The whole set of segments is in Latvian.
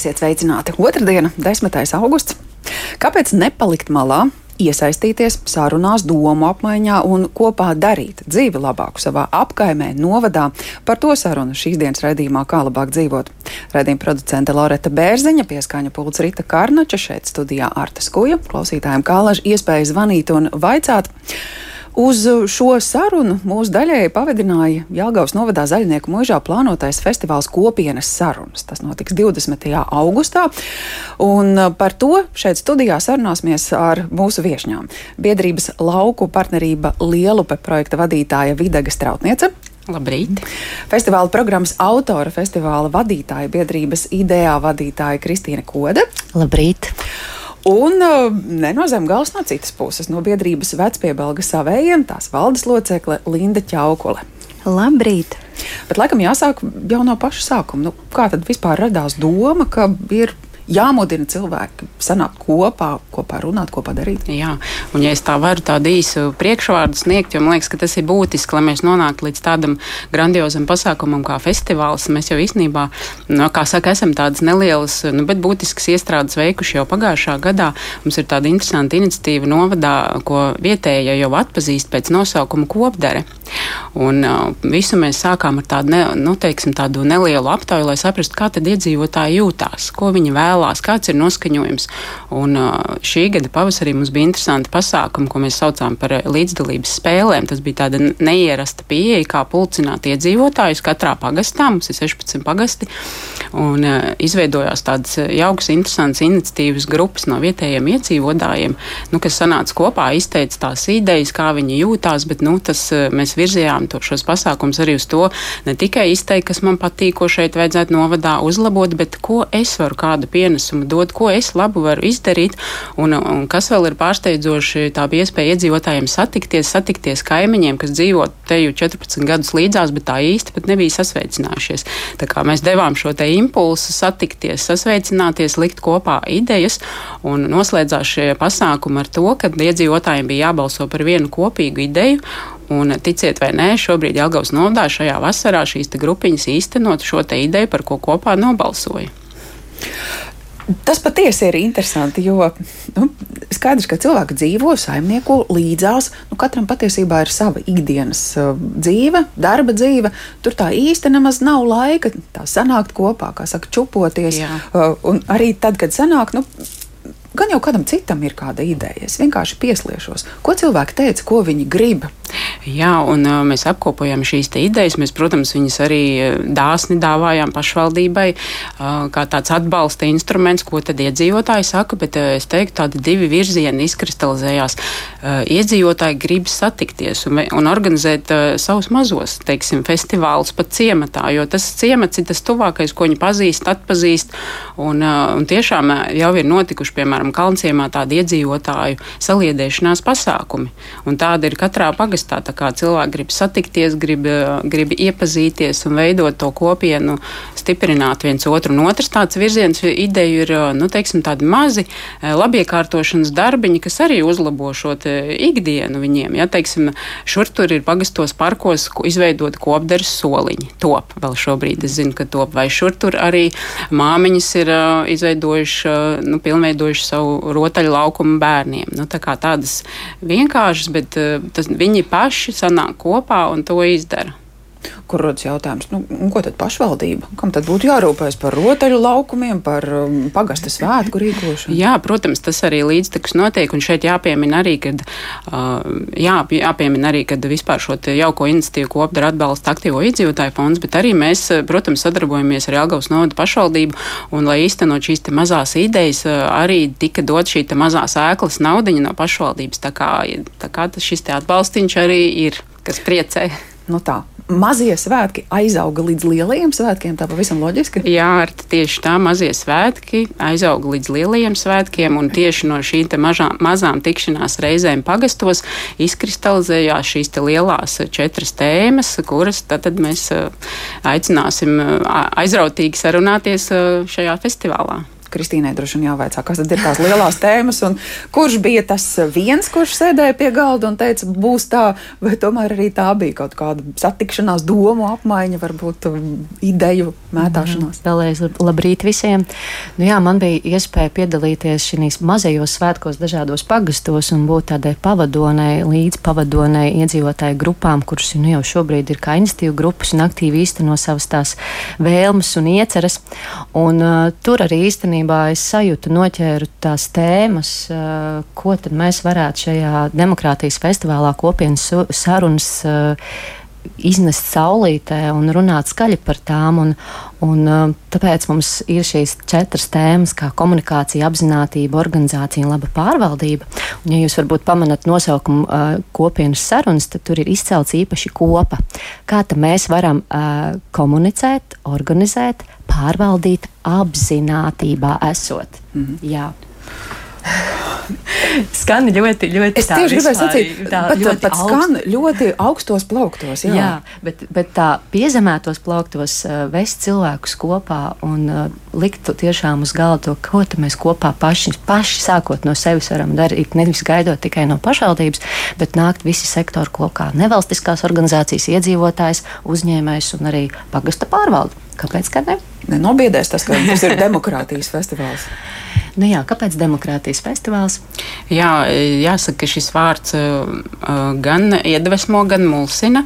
Esiet sveicināti! Otradiena, 10. augusts. Kāpēc nepalikt malā? iesaistīties sarunās, domu apmaiņā un kopā darīt dzīvi labāku savā apkaimē, novadā. Par to sarunu šīs dienas raidījumā Kā labāk dzīvot. Radījuma producente Loreta Bērziņa, pieskaņa pults Rita Karnača, šeit studijā Arta Skuja. Klausītājiem kā laži iespēja zvanīt un vaicāt. Uz šo sarunu mūsu daļēji pavadināja Jāgaus novadā Zaļnieku mūžā plānotais festivāls kopienas sarunas. Tas notiks 20. augustā, un par to šeit studijā sarunāsimies ar mūsu viešņām. Biedrības lauku partnerība Lielupe projekta vadītāja Videga Strautniece. Labrīt! Festivāla programmas autora, festivāla vadītāja, biedrības ideā vadītāja Kristīna Koda. Labrīt! Un uh, nenozem gals no citas puses, no biedrības vecpiebalga savējiem, tās valdes locekle Linda Čaukole. Labrīt! Bet laikam jāsāk jau no paša sākuma. Nu, kā tad vispār radās doma, ka ir jāmudina cilvēki sanākt kopā, kopā runāt, kopā darīt. Jā, un ja es tā varu tādu īsu priekšvārdu sniegt, jo man liekas, ka tas ir būtiski, lai mēs nonāktu līdz tādam grandiozam pasākumam kā festivāls. Mēs jau īstenībā, no, kā saka, esam tādas nelielas, nu, bet būtiskas iestrādes veikuši jau pagājušā gadā. Mums ir tāda interesanta iniciatīva novadā, ko vietējie jau atpazīst pēc nosaukuma kopdare. Un uh, visu mēs sākām ar tādu, ne, nu, teiksim, tādu nelielu aptauju, lai saprastu, kā tad iedzīvotāji jūtās, ko viņi vēlas vēlās, kāds ir noskaņojums. Un šī gada pavasarī mums bija interesanti pasākumi, ko mēs saucām par līdzdalības spēlēm. Tas bija tāda neierasta pieeja, kā pulcināt iedzīvotājus katrā pagastā. Mums ir 16 pagasti. Un izveidojās tādas jaukas, interesantas iniciatīvas grupas no vietējiem iedzīvotājiem, nu, kas sanāca kopā, izteica tās idejas, kā viņi jūtās, bet nu, tas, mēs virzījām to, šos pasākumus arī uz to ne tikai izteikt, kas man patīk, ko šeit vajadzētu novadā uzlabot, bet ko es varu kādu pieeju pienesumu dod, ko es labu varu izdarīt, un, un kas vēl ir pārsteidzoši, tā bija iespēja iedzīvotājiem satikties, satikties kaimiņiem, kas dzīvo te jau 14 gadus līdzās, bet tā īsti pat nebija sasveicinājušies. Tā kā mēs devām šo te impulsu satikties, sasveicināties, likt kopā idejas, un noslēdzās šie pasākumi ar to, ka iedzīvotājiem bija jābalso par vienu kopīgu ideju, Un, ticiet vai nē, šobrīd Jāgaus nodā šajā vasarā šīs grupiņas īstenot šo ideju, par ko kopā nobalsoja. Tas patiesi ir interesanti, jo nu, skaidrs, ka cilvēki dzīvo, saimnieko līdzās. Nu, katram patiesībā ir sava ikdienas uh, dzīve, darba dzīve. Tur tā īsti nemaz nav laika tā sanākt kopā, kā saka, čupoties. Jā. Uh, un arī tad, kad sanāk, nu, gan jau kādam citam ir kāda ideja. Es vienkārši piesliešos. Ko cilvēki teica, ko viņi grib? Jā, un uh, mēs apkopojam šīs idejas. Mēs, protams, viņas arī dāsni dāvājām pašvaldībai uh, kā tāds atbalsta instruments, ko tad iedzīvotāji saka, bet uh, es teiktu, tādi divi virzieni izkristalizējās. Uh, iedzīvotāji grib satikties un, un organizēt uh, savus mazos, teiksim, festivālus pat ciematā, jo tas ciemats ir tas tuvākais, ko viņi pazīst, atpazīst, un, uh, un tiešām jau ir notikuši, piemēram, Kalnciemā tādi iedzīvotāju saliedēšanās pasākumi, un tāda ir katrā pagastā pagastā. Tā kā cilvēki grib satikties, grib, grib iepazīties un veidot to kopienu, stiprināt viens otru. Un otrs tāds virziens ideja ir, nu, teiksim, tādi mazi eh, labiekārtošanas darbiņi, kas arī uzlabo šo ikdienu viņiem. Ja, teiksim, šur tur ir pagastos parkos izveidot kopderes soliņi. Top vēl šobrīd, es zinu, ka top. Vai šur tur arī māmiņas ir izveidojuši, nu, pilnveidojuši savu rotaļu laukumu bērniem. Nu, tā kā tādas vienkāršas, bet tas, viņi paši sanāk kopā un to izdara kur rodas jautājums, nu, ko tad pašvaldība? Kam tad būtu jārūpējas par rotaļu laukumiem, par um, pagasta svētku rīkošanu? Jā, protams, tas arī līdztekus notiek, un šeit jāpiemina arī, kad, uh, jā, jāpiemina arī, kad vispār šo jauko iniciatīvu kopdara atbalsta aktīvo iedzīvotāju fonds, bet arī mēs, uh, protams, sadarbojamies ar Jelgavas novada pašvaldību, un, lai īstenot šīs mazās idejas, uh, arī tika dot šī te mazās ēklas naudiņa no pašvaldības, tā kā, tā kā šis atbalstiņš arī ir, kas priecē. Nu tā, mazie svētki aizauga līdz lielajiem svētkiem. Tā pavisam loģiski. Jā, tieši tā mazie svētki aizauga līdz lielajiem svētkiem, un tieši no šīm mažā, mazām tikšanās reizēm pagastos izkristalizējās šīs lielās četras tēmas, kuras tad, tad mēs aicināsim aizrautīgi sarunāties šajā festivālā. Kristīnai droši vien jāvaicā, kas tad ir tās lielās tēmas, un kurš bija tas viens, kurš sēdēja pie galda un teica, būs tā, vai tomēr arī tā bija kaut kāda satikšanās, domu apmaiņa, varbūt um, ideju mētāšanās. Vēlreiz labrīt visiem. Nu, jā, man bija iespēja piedalīties šīs mazajos svētkos dažādos pagastos un būt tādai pavadonai, līdz pavadonai iedzīvotāju grupām, kuras nu, jau šobrīd ir kā institīvu grupas un aktīvi īsteno savas tās vēlmes un ieceres. Un, uh, tur arī īstenībā es sajūtu, noķēru tās tēmas, ko tad mēs varētu šajā demokrātijas festivālā kopienas sarunas iznest saulītē un runāt skaļi par tām. Un, un, uh, tāpēc mums ir šīs četras tēmas, kā komunikācija, apziņotība, organizācija un laba pārvaldība. Un, ja jūs varbūt pamanat nosaukumu uh, kopienas sarunas, tad tur ir izcelts īpaši kopa. Kā mēs varam uh, komunicēt, organizēt, pārvaldīt apziņotībā esot. -hmm. Jā. Skan ļoti, ļoti es tieši gribēju sacīt, tā, pat, ļoti pat augst... skan ļoti augstos plauktos. Jā, jā bet, bet tā piezemētos plauktos uh, vest cilvēkus kopā un uh, likt tiešām uz galda to, ko mēs kopā paši, paši sākot no sevis varam darīt. Nevis gaidot tikai no pašvaldības, bet nākt visi sektori kopā. Nevalstiskās organizācijas, iedzīvotājs, uzņēmējs un arī pagasta pārvalde. Kāpēc? Ka ne? Nenobiedēs tas, ka tas ir demokrātijas festivāls. Nu jā, kāpēc demokrātijas festivāls? Jā, jāsaka, ka šis vārds uh, gan iedvesmo, gan mulsina.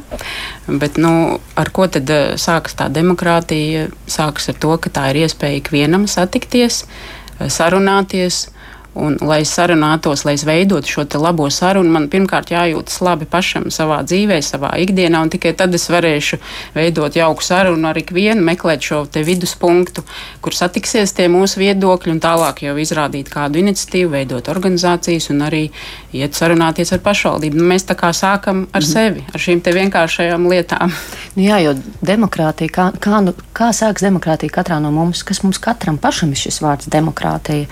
Bet, nu, ar ko tad sākas tā demokrātija? Sākas ar to, ka tā ir iespēja ikvienam satikties, sarunāties Un, lai es sarunātos, lai es veidotu šo labo sarunu, man pirmkārt jājūtas labi pašam savā dzīvē, savā ikdienā, un tikai tad es varēšu veidot jauku sarunu ar ikvienu, meklēt šo viduspunktu, kur satiksies tie mūsu viedokļi, un tālāk jau izrādīt kādu iniciatīvu, veidot organizācijas un arī iet sarunāties ar pašvaldību. Nu, mēs tā kā sākam ar mm -hmm. sevi, ar šīm vienkāršajām lietām. Nu, jā, jo demokrātija, kā, kā, nu, kā sāks demokrātija katrā no mums, kas mums katram pašam ir šis vārds demokrātija.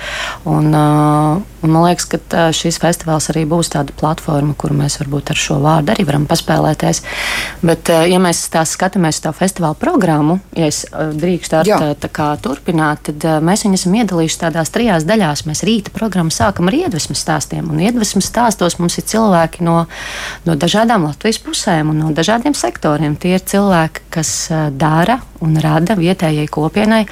Un, uh, Un man liekas, ka šis festivāls arī būs tāda platforma, kur mēs varbūt ar šo vārdu arī varam paspēlēties. Bet, ja mēs tā skatāmies uz tā festivāla programmu, ja es drīkstu ar tā, tā kā turpināt, tad mēs viņus esam iedalījuši tādās trijās daļās. Mēs rīta programmu sākam ar iedvesmas stāstiem, un iedvesmas stāstos mums ir cilvēki no, no dažādām Latvijas pusēm un no dažādiem sektoriem. Tie ir cilvēki, kas dara un rada vietējai kopienai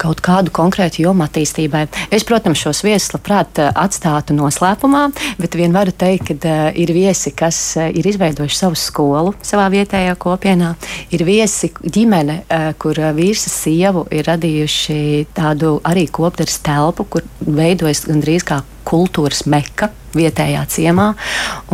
kaut kādu konkrētu jomu attīstībai. Es, protams, šos viesus labprāt eh, atstātu noslēpumā, bet vien varu teikt, ka uh, ir viesi, kas uh, ir izveidojuši savu skolu savā vietējā kopienā. Ir viesi ģimene, uh, kur vīrs un sievu ir radījuši tādu arī kopteres telpu, kur veidojas gandrīz kā kultūras meka vietējā ciemā.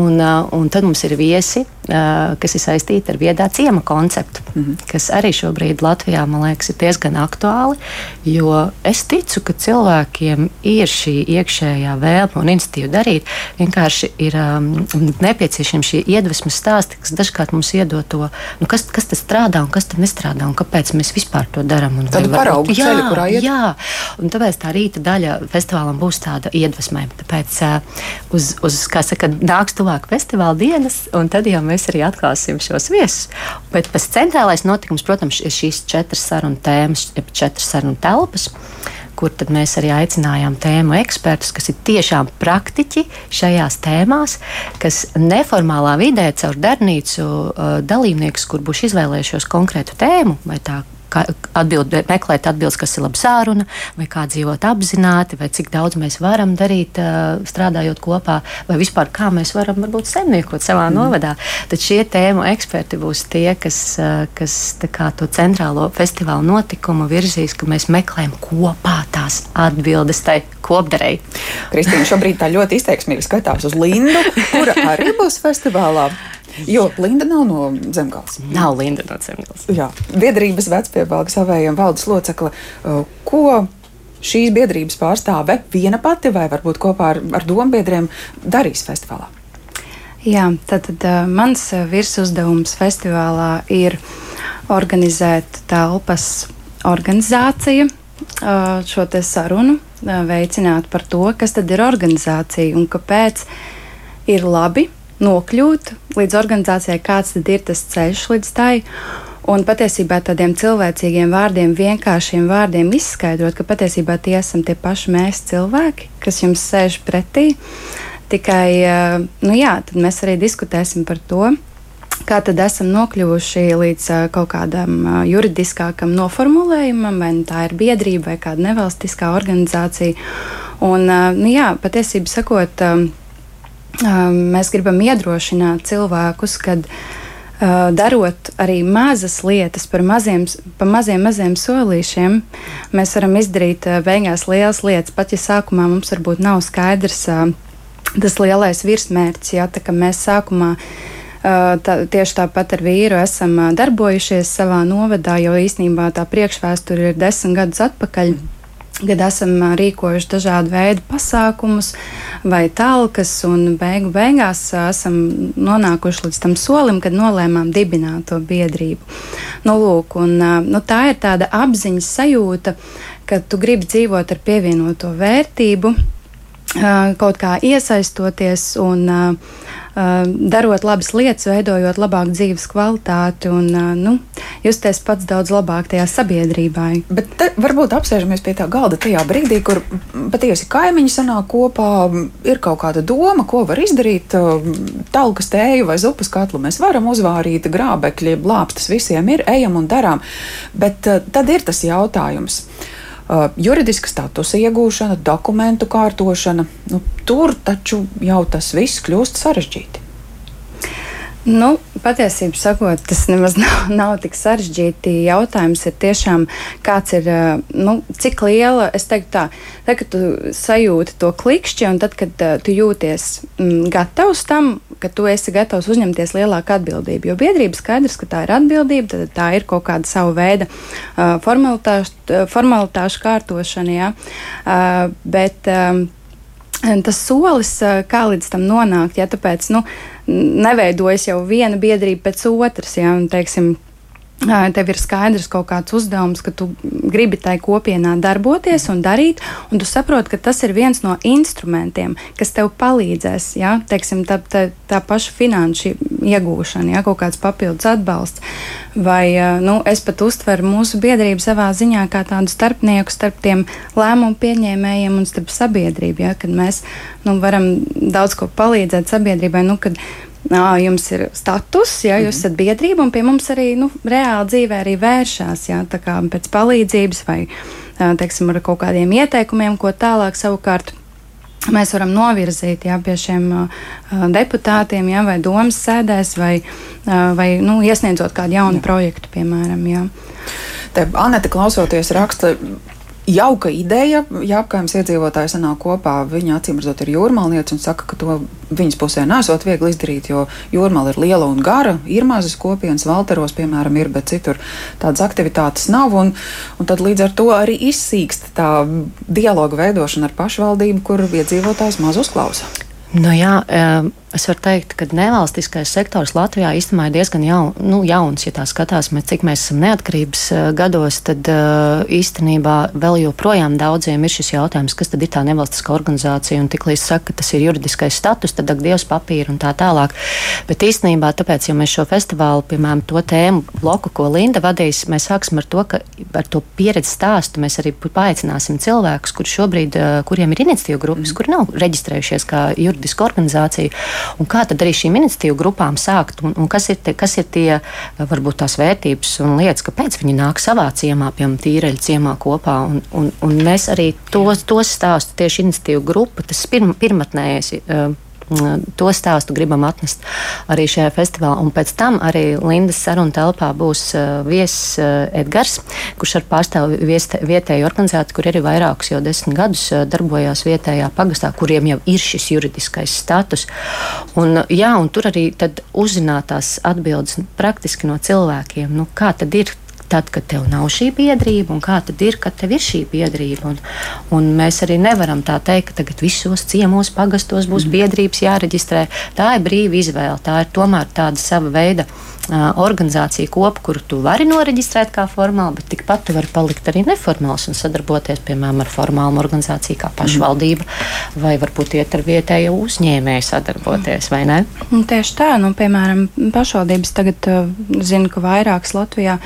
Un, uh, un tad mums ir viesi, uh, kas ir saistīti ar viedā ciema konceptu, mm -hmm. kas arī šobrīd Latvijā, man liekas, ir diezgan aktuāli. Jo es ticu, ka cilvēkiem ir šī iekšējā vēlme un institīva darīt. Vienkārši ir um, nepieciešami šie iedvesmas stāsti, kas dažkārt mums iedod to, nu, kas, kas tas strādā un kas tas nestrādā un kāpēc mēs vispār to darām. Tad paraugu ceļu, kurā iet. Jā, un tāpēc tā rīta daļa festivālam būs tāda iedvesmē. Tāpēc uz, uz kā saka, nāks tuvāk festivāla dienas, un tad jau mēs arī atklāsim šos viesus. Bet pats centrālais notikums, protams, ir šīs četras sarunu tēmas, četras sarunu telpas kur mēs arī aicinājām tēmu ekspertus, kas ir tiešām praktiķi šajās tēmās, kas neformālā vidē caur darbnīcu dalībniekus, kur būs izvēlējušies konkrētu tēmu, vai tā atbild, meklēt atbildes, kas ir laba sāruna, vai kā dzīvot apzināti, vai cik daudz mēs varam darīt, strādājot kopā, vai vispār kā mēs varam varbūt saimniekot savā mm. novadā. Tad šie tēmu eksperti būs tie, kas, kas kā, to centrālo festivālu notikumu virzīs, ka mēs meklējam kopā tās atbildes tai kopdarei. Kristīna šobrīd tā ļoti izteiksmīgi skatās uz Lindu, kura arī būs festivālā. Jo Linda nav no zemgāles. Nav Linda no zemgāles. Jā, biedrības vecpiebalga savējiem valdes locekle. Uh, ko šīs biedrības pārstāve viena pati vai varbūt kopā ar, ar dombiedriem darīs festivālā? Jā, tad, tad uh, mans virsuzdevums festivālā ir organizēt telpas organizāciju, uh, šo sarunu, veicināt par to, kas tad ir organizācija un kāpēc ir labi nokļūt līdz organizācijai, kāds tad ir tas ceļš līdz tai. Un patiesībā tādiem cilvēcīgiem vārdiem, vienkāršiem vārdiem izskaidrot, ka patiesībā tie esam tie paši mēs cilvēki, kas jums sēž pretī. Tikai, uh, nu jā, mēs arī diskutēsim par to, kā tad esam nokļuvuši līdz uh, kaut kādam uh, juridiskākam noformulējumam, vai nu tā ir biedrība vai kāda nevalstiskā organizācija. Un, nu jā, patiesībā sakot, mēs gribam iedrošināt cilvēkus, Uh, darot arī mazas lietas par maziem, pa maziem, maziem solīšiem, mēs varam izdarīt beigās lielas lietas. Pat ja sākumā mums varbūt nav skaidrs tas lielais virsmērķis, ja tā kā mēs sākumā Tā, tieši tāpat ar vīru esam darbojušies savā novadā, jo īsnībā tā priekšvēsture ir desmit gadus atpakaļ. Kad esam rīkojuši dažādu veidu pasākumus vai talkas, un beigu beigās esam nonākuši līdz tam solim, kad nolēmām dibināt to biedrību. Nu, lūk, un, nu, tā ir tāda apziņas sajūta, ka tu gribi dzīvot ar pievienoto vērtību, kaut kā iesaistoties un uh, darot labas lietas, veidojot labāku dzīves kvalitāti un nu, justies pats daudz labāk tajā sabiedrībā. Bet varbūt apsēžamies pie tā galda tajā brīdī, kur patiesi kaimiņi sanāk kopā, ir kaut kāda doma, ko var izdarīt. Talkas tēju vai zupas katlu mēs varam uzvārīt, grābekļi, blāpstas visiem ir, ejam un darām. Bet tad ir tas jautājums. Uh, juridiska statusa iegūšana, dokumentu kārtošana, nu, tur taču jau tas viss kļūst sarežģīti. Nu, patiesībā sakot, tas nemaz nav, nav tik sarežģīti. Jautājums ir tiešām, kāds ir, uh, nu, cik liela, es teiktu tā, tad, kad tu sajūti to klikšķi un tad, kad uh, tu jūties mm, gatavs tam, ka tu esi gatavs uzņemties lielāku atbildību. Jo biedrība skaidrs, ka tā ir atbildība, tad tā ir kaut kāda sava veida uh, formalitāšu, formalitāšu kārtošana. Ja? Uh, bet, um, Tas solis, kā līdz tam nonākt, ja tāpēc nu, neveidojas jau viena biedrība pēc otras. Ja, un, teiksim, Tev ir skaidrs kaut kāds uzdevums, ka tu gribi tai kopienā darboties un darīt, un tu saproti, ka tas ir viens no instrumentiem, kas tev palīdzēs. Ja? Teiksim, tā, tā, tā paša finanšu iegūšana, ja? kaut kāds papildus atbalsts. Vai nu, es pat uztveru mūsu biedrību savā ziņā kā tādu starpnieku starp tiem lēmumu pieņēmējiem un starp sabiedrību. Ja? Kad mēs nu, varam daudz ko palīdzēt sabiedrībai. Nu, kad, jums ir status, ja jūs mhm. esat biedrība, un pie mums arī nu, reāli dzīvē arī vēršās ja, pēc palīdzības vai teiksim, ar kaut kādiem ieteikumiem, ko tālāk savukārt. Mēs varam novirzīt jā, pie šiem uh, deputātiem, jā, vai domas sēdēs, vai, uh, vai nu, iesniedzot kādu jaunu jā. projektu, piemēram. Jā. Te Anete klausoties raksta, jauka ideja. Ja apgājums iedzīvotāji sanāk kopā, viņa acīm redzot ir jūrmālniece un saka, ka to viņas pusē nesot viegli izdarīt, jo jūrmāla ir liela un gara, ir mazas kopienas, Valteros, piemēram, ir, bet citur tādas aktivitātes nav. Un, un tad līdz ar to arī izsīkst tā dialoga veidošana ar pašvaldību, kur iedzīvotājs maz uzklausa. Nu jā, um Es varu teikt, ka nevalstiskais sektors Latvijā īstenībā ir diezgan jaun, nu, jauns. Ja tā skatāmies, cik mēs esam neatkarības uh, gados, tad uh, īstenībā vēl joprojām daudziem ir šis jautājums, kas tad ir tā nevalstiskā organizācija. Un tiklīdz saka, ka tas ir juridiskais status, tad ak, Dievs papīra un tā tālāk. Bet īstenībā, tāpēc, ja mēs šo festivālu, piemēram, to tēmu bloku, ko Linda vadīs, mēs sāksim ar to, ka ar to pieredzi stāstu mēs arī paaicināsim cilvēkus, kuri šobrīd, uh, kuriem ir iniciatīva grupas, mm. kuri nav reģistrējušies kā juridiska organizācija Un kā tad arī šīm iniciatīvu grupām sākt, un, un kas, ir te, kas ir tie varbūt tās vērtības un lietas, kāpēc viņi nāk savā ciemā, piemēram, tīreļa ciemā kopā. Un, un, un mēs arī tos, tos stāstu tieši iniciatīvu grupa, tas pirm, pirmatnējais. Uh, To stāstu gribam atnest arī šajā festivālā. Un pēc tam arī Lindas sarunu telpā būs viesis Edgars, kurš ar pārstāvu vietēju organizāciju, kur arī vairākus jau desmit gadus darbojās vietējā pagastā, kuriem jau ir šis juridiskais status. Un, jā, un tur arī uzzināt tās atbildes praktiski no cilvēkiem, nu, kā tad ir tad, kad tev nav šī biedrība, un kā tad ir, kad tev ir šī biedrība. Un, un mēs arī nevaram tā teikt, ka tagad visos ciemos, pagastos būs biedrības jāreģistrē. Tā ir brīva izvēle, tā ir tomēr tāda sava veida organizācija kopu, kuru tu vari noreģistrēt kā formāli, bet tikpat tu vari palikt arī neformāls un sadarboties, piemēram, ar formālu organizāciju kā pašvaldība, mm. vai varbūt iet ar vietēju uzņēmēju sadarboties, vai ne? Un tieši tā, nu, piemēram, pašvaldības tagad zinu, ka vairākas Latvijā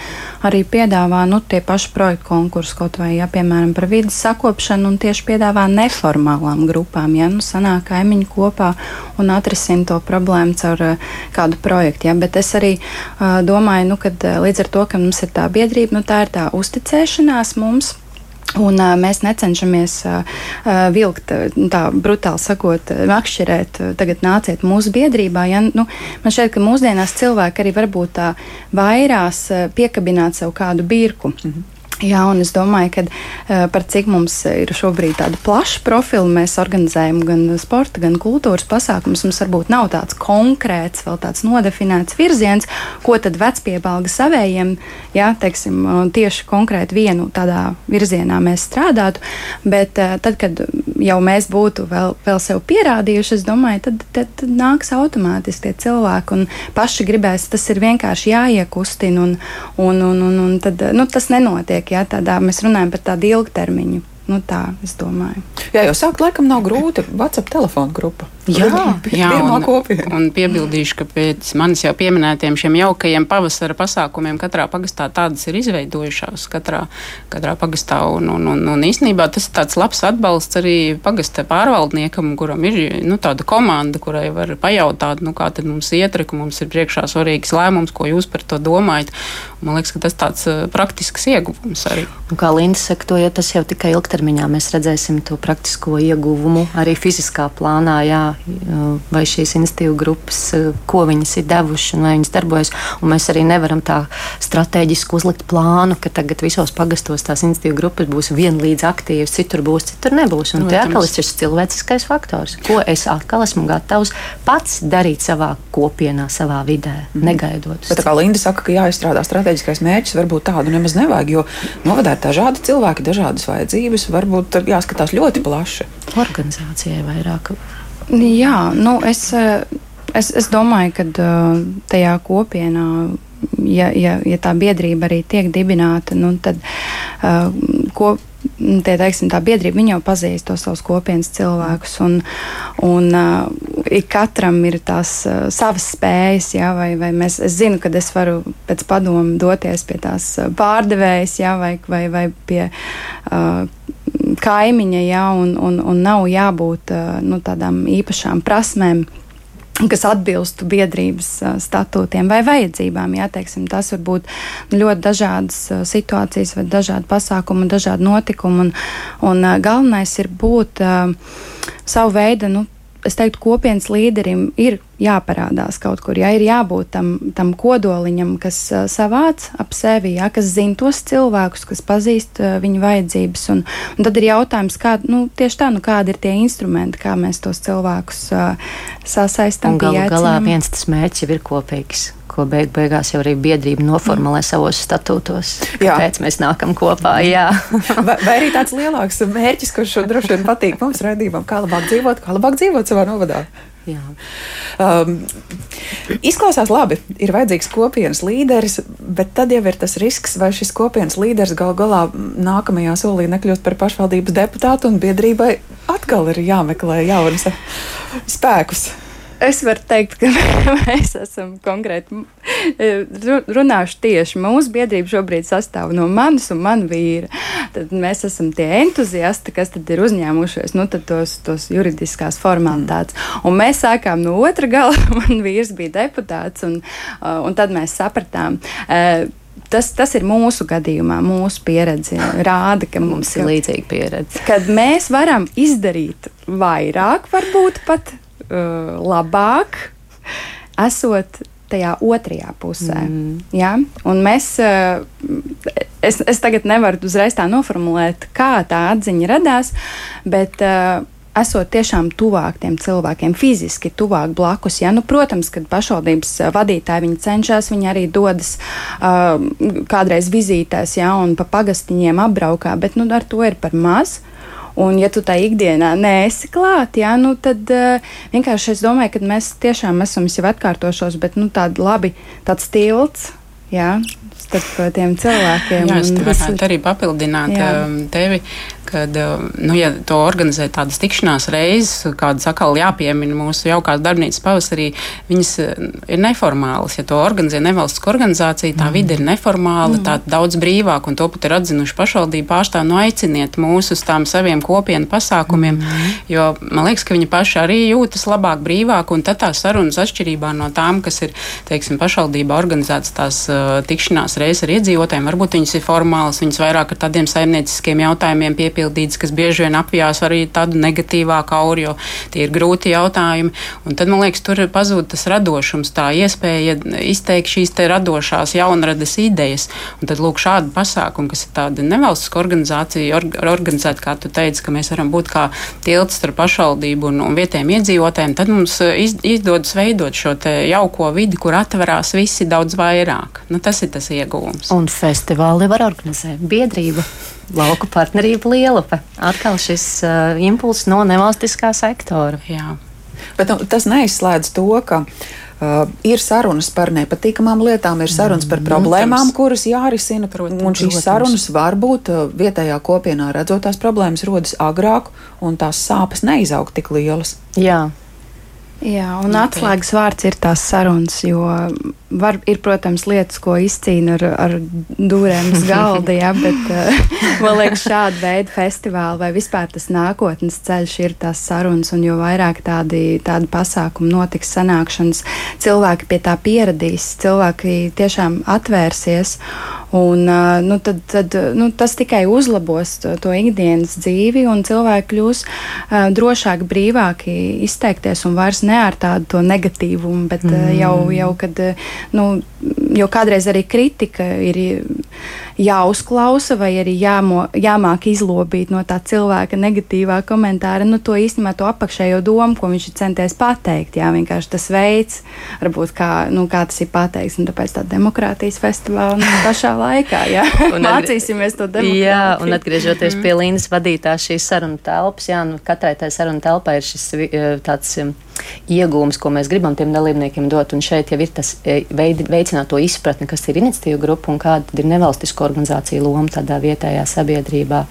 arī piedāvā nu, tie paši projektu konkursi kaut vai, ja, piemēram, par vidas sakopšanu un tieši piedāvā neformālām grupām, ja, nu, sanāk kaimiņi kopā un atrisina to problēmu caur uh, kādu projektu, ja, bet es arī domāju, nu, ka līdz ar to, ka mums ir tā biedrība, nu, tā ir tā uzticēšanās mums. Un, uh, mēs necenšamies uh, vilkt, tā brutāli sakot, makšķerēt, tagad nāciet mūsu biedrībā. Ja? Nu, man šķiet, ka mūsdienās cilvēki arī varbūt tā vairās piekabināt sev kādu birku. -hmm. Jā, un es domāju, ka uh, par cik mums ir šobrīd tāda plaša profila, mēs organizējam gan sporta, gan kultūras pasākumus. Mums varbūt nav tāds konkrēts, vēl tāds nodefinēts virziens, ko tad vecpiebalga savējiem, jā, teiksim, tieši konkrēti vienu tādā virzienā mēs strādātu. Bet uh, tad, kad jau mēs būtu vēl, vēl sev pierādījuši, es domāju, tad, tad, tad nāks automātiski tie cilvēki un paši gribēs, tas ir vienkārši jāiekustina un, un, un, un, un tad, nu, tas nenotiek ja tādā mēs runājam par tādu ilgtermiņu. Nu, tā es domāju. Jā, jau sākt laikam nav grūti. WhatsApp telefona grupa. Jā, jā un, un piebildīšu, ka pēc manis jau pieminētiem šiem jaukajiem pavasara pasākumiem katrā pagastā tādas ir izveidojušās katrā, katrā pagastā. Un, un, un, un īstenībā tas ir tāds labs atbalsts arī pagasta pārvaldniekam, kuram ir nu, tāda komanda, kurai var pajautāt, nu, kā tad mums ietri, ka mums ir priekšā svarīgs lēmums, ko jūs par to domājat. Man liekas, ka tas tāds uh, praktisks ieguvums arī. Un kā Linda saka, to, ja tas jau tikai ilgtermiņā mēs redzēsim to praktisko ieguvumu arī fiziskā plānā. Jā, vai šīs institīvu grupas, ko viņas ir devušas un vai viņas darbojas. Un mēs arī nevaram tā strateģiski uzlikt plānu, ka tagad visos pagastos tās institīvu grupas būs vienlīdz aktīvas, citur būs, citur nebūs. Un tie atkal ir cilvēciskais faktors, ko es atkal esmu gatavs pats darīt savā kopienā, savā vidē, mm. negaidot. Bet kā Linda saka, ka jāizstrādā strateģiskais mērķis, varbūt tādu nemaz nevajag, jo novadā ir dažādi cilvēki, dažādas vajadzības, varbūt jāskatās ļoti plaši. Organizācijai vairāk Jā, nu es, eh, es, es domāju, ka eh, tajā kopienā. Ja, ja, ja tā biedrība arī tiek dibināta, nu, tad uh, ko, tie, teiksim, tā biedrība jau pazīst tos savus kopienas cilvēkus. Un, un uh, katram ir tās uh, savas spējas, jā, vai, vai mēs, es zinu, ka es varu pēc padomu doties pie tās pārdevējas, jā, vai, vai, vai pie. Uh, kaimiņa, ja, un, un, un nav jābūt nu, tādām īpašām prasmēm kas atbilstu biedrības statūtiem vai vajadzībām. Jā, teiksim, tas var būt ļoti dažādas situācijas, vai dažādi pasākumi, dažādi notikumi. Un, un galvenais ir būt uh, savu veidu. Nu, es teiktu, kopienas līderim ir jāparādās kaut kur, ja ir jābūt tam, tam kodoliņam, kas uh, savāc ap sevi, ja, kas zina tos cilvēkus, kas pazīst uh, viņu vajadzības. Un, un tad ir jautājums, kā, nu, tieši tā, nu, kādi ir tie instrumenti, kā mēs tos cilvēkus uh, sasaistām. Galu galā viens tas mērķis ir kopīgs ko beig beigās jau arī biedrība noformulē mm. savos statūtos. Kāpēc mēs nākam kopā? Jā. vai, vai arī tāds lielāks mērķis, kurš droši vien patīk mums raidījumam, kā labāk dzīvot, kā labāk dzīvot savā novadā? Jā. Um, izklausās labi, ir vajadzīgs kopienas līderis, bet tad jau ir tas risks, vai šis kopienas līderis gal galā nākamajā solī nekļūst par pašvaldības deputātu un biedrībai atkal ir jāmeklē jaunas spēkus. Es varu teikt, ka mēs esam konkrēti runājuši tieši. Mūsu biedrība šobrīd sastāv no manis un mana vīra. Tad mēs esam tie entuziasti, kas ir uzņēmušies nu, tos, tos juridiskās formalitātes. Un mēs sākām no otra gala. Man vīrs bija deputāts, un, uh, un tad mēs sapratām. Uh, tas, tas ir mūsu gadījumā, mūsu pieredze. Rāda, ka mums ka, ir līdzīga pieredze. Kad mēs varam izdarīt vairāk, varbūt pat uh, labāk, esot tajā otrajā pusē. Mm. Ja? Un mēs, uh, es, es tagad nevaru uzreiz tā noformulēt, kā tā atziņa radās, bet. Uh, esot tiešām tuvāk tiem cilvēkiem, fiziski tuvāk blakus. Ja? Nu, protams, kad pašvaldības vadītāji viņi cenšas, viņi arī dodas uh, kādreiz vizītēs, ja, un pa pagastiņiem apbraukā, bet nu, ar to ir par maz. Un, ja tu tā ikdienā neesi klāt, jā, nu, tad uh, vienkārši es domāju, ka mēs tiešām esam jau atkārtošos, bet nu, tādi labi, tāds tilts. Jā, starp tiem cilvēkiem. Jā, es varētu arī papildināt jā. Um, tevi, kad, um, nu, ja to organizē tādas tikšanās reizes, kādas atkal jāpiemina mūsu jaukās darbnīcas pavasarī, viņas uh, ir neformālas. Ja to organizē nevalstiska organizācija, tā mm. vide ir neformāla, mm. tā daudz brīvāka, un to pat ir atzinuši pašvaldību pārstāvji. Nu, aiciniet mūs uz tām saviem kopienu pasākumiem, mm. jo man liekas, ka viņi paši arī jūtas labāk, brīvāk, un tad tās sarunas atšķirībā no tām, kas ir, teiksim, pašvaldībā organizētas tās uh, tikšanās reizes ar iedzīvotājiem, varbūt viņas ir formālas, viņas vairāk ar tādiem saimnieciskiem jautājumiem piepildīt piepildīts, kas bieži vien apjās arī tādu negatīvāku auru, jo tie ir grūti jautājumi. Un tad, man liekas, tur pazūd tas radošums, tā iespēja izteikt šīs radošās jaunradas idejas. Un tad, lūk, šādi pasākumi, kas ir tāda nevalstiska organizācija, or, organizēta, kā tu teici, ka mēs varam būt kā tilts starp pašvaldību un, un vietējiem iedzīvotājiem, tad mums uh, iz, izdodas veidot šo jauko vidi, kur atverās visi daudz vairāk. Nu, tas ir tas iegūms. Un festivāli var organizēt biedrība. Lauku partnerība Lielupe. Atkal šis uh, impulss no nevalstiskā sektora. Jā. Bet nu, tas neizslēdz to, ka Uh, ir sarunas par nepatīkamām lietām, ir sarunas par mm, problēmām, kuras jārisina. Protams, un šīs protams. sarunas var būt uh, vietējā kopienā redzotās problēmas rodas agrāk, un tās sāpes neizaug tik lielas. Jā, Jā, un Noteikti. atslēgas vārds ir tās sarunas, jo var, ir, protams, lietas, ko izcīna ar, ar dūrēm uz galda, jā, bet uh, man liekas, šāda veida festivāli vai vispār tas nākotnes ceļš ir tās sarunas, un jo vairāk tādi, tādi pasākumi notiks sanākšanas, cilvēki pie tā pieradīs, cilvēki tiešām atvērsies, un nu, tad, tad, nu, tas tikai uzlabos to, to ikdienas dzīvi, un cilvēki kļūs uh, drošāki, brīvāki izteikties un vairs ne ar tādu negatīvumu, bet mm. jau, jau, kad, nu, jau kādreiz arī kritika ir jāuzklausa vai arī jāmo, jāmāk izlobīt no tā cilvēka negatīvā komentāra, nu, to īstenībā to apakšējo domu, ko viņš ir centies pateikt. Jā, vienkārši tas veids, varbūt kā, nu, kā tas ir pateikts, un tāpēc tā demokrātijas festivāla nu, pašā laikā, jā, mācīsimies to demokrātiju. Jā, un atgriežoties pie Līnas vadītās šīs sarunu telpas, jā, nu, katrai tai sarunu telpai ir šis tāds iegūms, ko mēs gribam tiem dalībniekiem dot. Un šeit jau ir tas e, veidi, veicināt to izpratni, kas ir iniciatīva grupa un kāda ir nevalstisko organizāciju loma tādā vietējā sabiedrībā.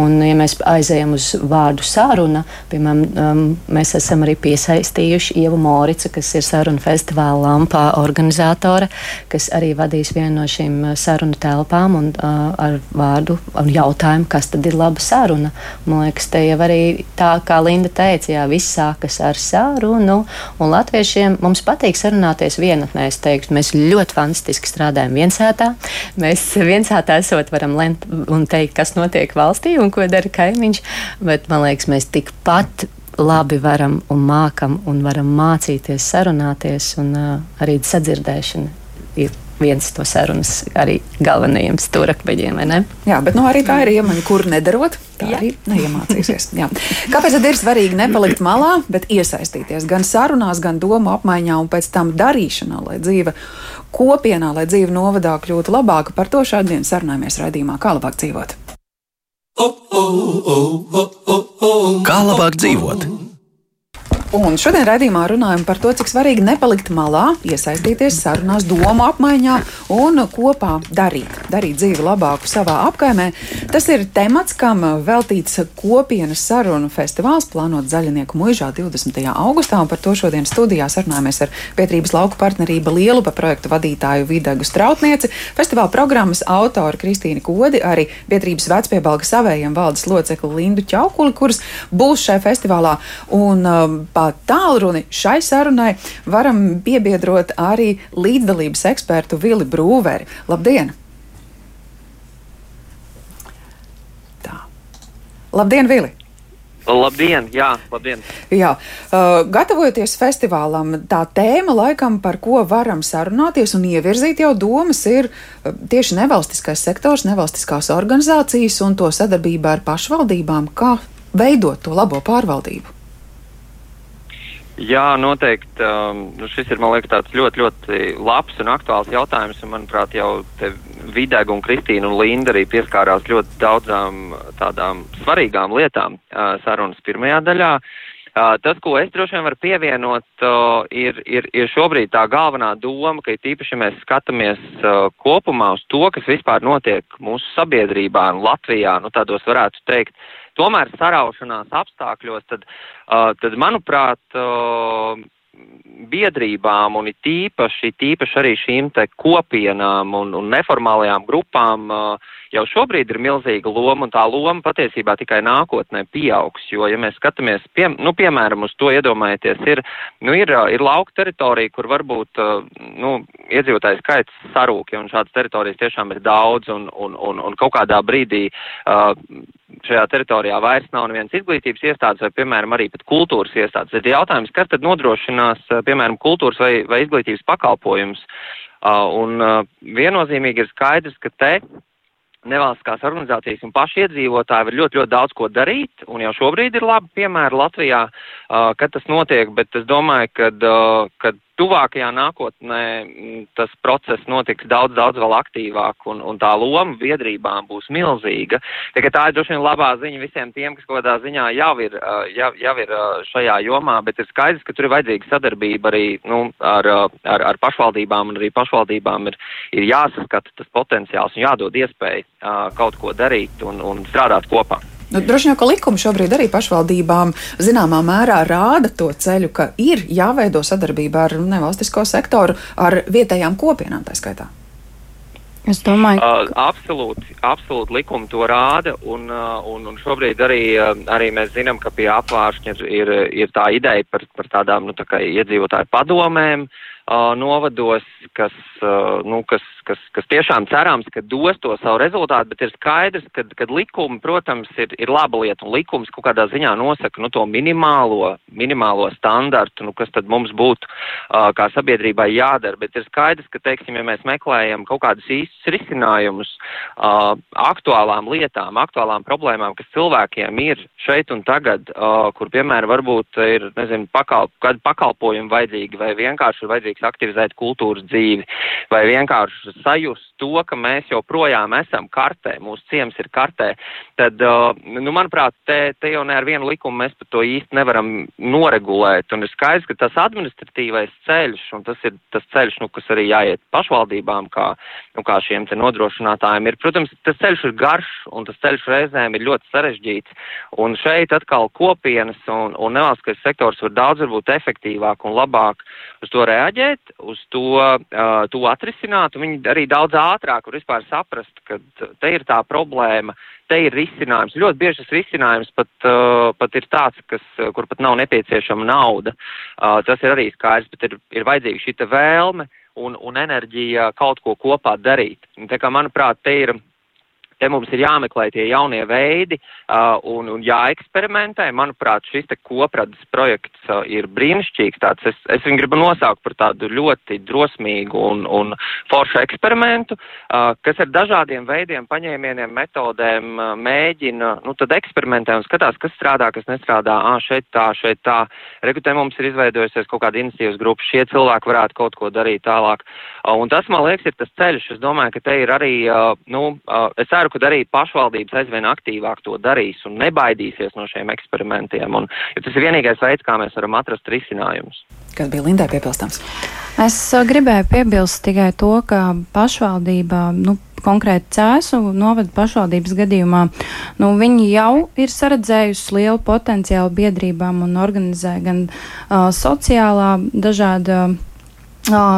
Un, ja mēs aizējam uz vārdu sāruna, piemēram, um, mēs esam arī piesaistījuši Ievu Moricu, kas ir sarunu festivāla lampā organizātore, kas arī vadīs vienu no šīm uh, sarunu telpām un uh, ar vārdu un jautājumu, kas tad ir laba saruna. Man liekas, te jau arī tā, kā Linda teica, jā, viss sākas ar sarunu sarunu. Un latviešiem mums patīk sarunāties vienatnē. Es teiktu, mēs ļoti fantastiski strādājam viensētā. Mēs viensētā esot varam lemt un teikt, kas notiek valstī un ko dara kaimiņš. Bet man liekas, mēs tikpat labi varam un mākam un varam mācīties sarunāties, un uh, arī sadzirdēšana ir viens no sarunas arī galvenajiem stūrakmeņiem. Jā, bet nu, arī tā ir iemaņa, kur nedarot. Tā Jā. arī neiemācīsies. Jā. Kāpēc tad ir svarīgi nepalikt malā, bet iesaistīties gan sarunās, gan domu apmaiņā un pēc tam darīšanā, lai dzīve kopienā, lai dzīve novadā kļūtu labāka? Par to šodien sarunājamies raidījumā, kā labāk dzīvot. Kā labāk dzīvot? Un šodien raidījumā runājam par to, cik svarīgi nepalikt malā, iesaistīties sarunās, domu apmaiņā un kopā darīt, darīt dzīvi labāku savā apkaimē. Tas ir temats, kam veltīts kopienas sarunu festivāls, plānot Zaļnieku muižā 20. augustā, par to šodien studijā sarunājamies ar Pietrības lauku partnerība Lielupa projektu vadītāju Videgu Strautnieci, festivāla programmas autoru Kristīnu Kodi, arī Pietrības vecpiebalga savējiem valdes locekli Lindu Čaukuli, kuras būs šajā festivālā. Un, um, tālruni šai sarunai varam piebiedrot arī līdzdalības ekspertu Vili Brūveri. Labdien! Tā. Labdien, Vili! Labdien, jā, labdien. Jā, uh, gatavojoties festivālam, tā tēma, laikam, par ko varam sarunāties un ievirzīt jau domas, ir tieši nevalstiskais sektors, nevalstiskās organizācijas un to sadarbībā ar pašvaldībām, kā veidot to labo pārvaldību. Jā, noteikti. Um, nu šis ir, man liekas, tāds ļoti, ļoti labs un aktuāls jautājums. Un, manuprāt, jau Vidēga un Kristīna un Linda arī pieskārās ļoti daudzām tādām svarīgām lietām uh, sarunas pirmajā daļā. Uh, tas, ko es droši vien varu pievienot, uh, ir, ir, ir šobrīd tā galvenā doma, ka tīpaši mēs skatāmies uh, kopumā uz to, kas vispār notiek mūsu sabiedrībā un Latvijā, nu tādos varētu teikt, tomēr saraušanās apstākļos, tad, uh, tad manuprāt, uh, biedrībām un it tīpaši, tīpaši arī šīm te kopienām un, un neformālajām grupām uh, jau šobrīd ir milzīga loma un tā loma patiesībā tikai nākotnē pieaugs, jo, ja mēs skatāmies, pie, nu, piemēram, uz to iedomājieties, ir, nu, ir, ir lauka teritorija, kur varbūt, uh, nu, iedzīvotājs skaits sarūk, ja, un šādas teritorijas tiešām ir daudz un, un, un, un kaut kādā brīdī uh, šajā teritorijā vairs nav nevienas izglītības iestādes vai, piemēram, arī pat kultūras iestādes. Tad jautājums, kas tad nodrošinās, piemēram, kultūras vai, vai izglītības pakalpojumus? Uh, un uh, viennozīmīgi ir skaidrs, ka te nevalstiskās organizācijas un paši iedzīvotāji var ļoti, ļoti daudz ko darīt, un jau šobrīd ir labi piemēri Latvijā, uh, kad tas notiek, bet es domāju, ka, uh, kad tuvākajā nākotnē mm, tas process notiks daudz, daudz vēl aktīvāk un, un tā loma biedrībām būs milzīga. Tā, tā ir droši vien labā ziņa visiem tiem, kas kaut kādā ziņā jau ir, jau, jau ir šajā jomā, bet ir skaidrs, ka tur ir vajadzīga sadarbība arī nu, ar, ar, ar pašvaldībām un arī pašvaldībām ir, ir jāsaskata tas potenciāls un jādod iespēja kaut ko darīt un, un strādāt kopā. Nu, droši vien, ka likumi šobrīd arī pašvaldībām zināmā mērā rāda to ceļu, ka ir jāveido sadarbība ar nevalstisko sektoru, ar vietējām kopienām tā skaitā. Es domāju, ka uh, absolūti, absolūti likumi to rāda, un, uh, un, un šobrīd arī, uh, arī mēs zinām, ka pie apvāršņa ir, ir tā ideja par, par tādām nu, tā iedzīvotāju padomēm, uh, novados, kas, nu, kas, kas, kas tiešām cerams, ka dos to savu rezultātu, bet ir skaidrs, ka, ka likumi, protams, ir, ir laba lieta, un likums kaut kādā ziņā nosaka nu, to minimālo, minimālo standartu, nu, kas tad mums būtu kā sabiedrībai jādara, bet ir skaidrs, ka, teiksim, ja mēs meklējam kaut kādus īstus risinājumus aktuālām lietām, aktuālām problēmām, kas cilvēkiem ir šeit un tagad, kur, piemēram, varbūt ir, nezinu, pakal, kādi pakalpojumi vajadzīgi vai vienkārši ir vajadzīgi vajadzīgs aktivizēt kultūras dzīvi, vai vienkārši sajust to, ka mēs joprojām esam kartē, mūsu ciems ir kartē, tad, uh, nu, manuprāt, te, te jau ne ar vienu likumu mēs par to īsti nevaram noregulēt. Un ir skaidrs, ka tas administratīvais ceļš, un tas ir tas ceļš, nu, kas arī jāiet pašvaldībām, kā, nu, kā šiem te nodrošinātājiem, ir, protams, tas ceļš ir garš, un tas ceļš reizēm ir ļoti sarežģīts. Un šeit atkal kopienas un, un nevalstiskais sektors var daudz varbūt efektīvāk un labāk uz to reaģēt, uz to, uh, to atrisināt, un viņi arī daudz ātrāk var vispār saprast, ka te ir tā problēma, te ir risinājums. Ļoti bieži tas risinājums pat, uh, pat ir tāds, kas, kur pat nav nepieciešama nauda. Uh, tas ir arī skaidrs, bet ir, ir vajadzīga šī vēlme un, un enerģija kaut ko kopā darīt. Un, tā kā, manuprāt, te ir Te mums ir jāmeklē tie jaunie veidi uh, un, un jāeksperimentē. Manuprāt, šis te kopradas projekts uh, ir brīnišķīgs. Tāds, es, es viņu gribu nosaukt par tādu ļoti drosmīgu un, un foršu eksperimentu, uh, kas ar dažādiem veidiem, paņēmieniem, metodēm uh, mēģina, nu tad eksperimentē un skatās, kas strādā, kas nestrādā. Ā, šeit tā, šeit tā. Rekutē mums ir izveidojusies kaut kāda iniciatīvas grupa, šie cilvēki varētu kaut ko darīt tālāk. Uh, un tas, man liekas, ir tas ceļš. Es domāju, ka te ir arī, uh, nu, uh, es ceru, ka arī pašvaldības aizvien aktīvāk to darīs un nebaidīsies no šiem eksperimentiem. Un, tas ir vienīgais veids, kā mēs varam atrast risinājumus. Kas bija Lindai piebilstams? Es gribēju piebilst tikai to, ka pašvaldība. Nu, konkrēti cēsu novada pašvaldības gadījumā, nu, viņi jau ir saredzējusi lielu potenciālu biedrībām un organizē gan uh, sociālā dažāda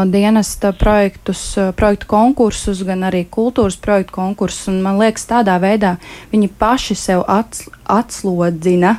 dienesta projektus, projektu konkursus, gan arī kultūras projektu konkursus. Man liekas, tādā veidā viņi paši sev ats, atslodzina,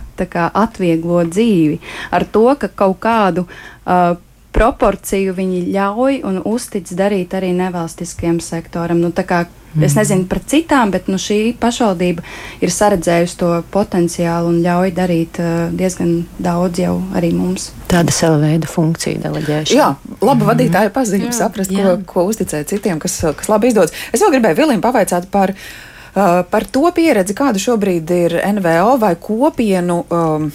atvieglo dzīvi ar to, ka kaut kādu uh, proporciju viņi ļauj un uztic darīt arī nevalstiskajam sektoram. Nu, kā, mm. Es nezinu par citām, bet nu, šī pašvaldība ir saredzējusi to potenciālu un ļauj darīt uh, diezgan daudz jau arī mums. Tāda sava veida funkcija deleģēšana. Jā, laba mm. vadītāja pazīme, saprast, jā. ko, ko uzticēt citiem, kas, kas labi izdodas. Es vēl gribēju Vilim pavaicāt par. Uh, par to pieredzi, kāda šobrīd ir NVO vai kopienu um,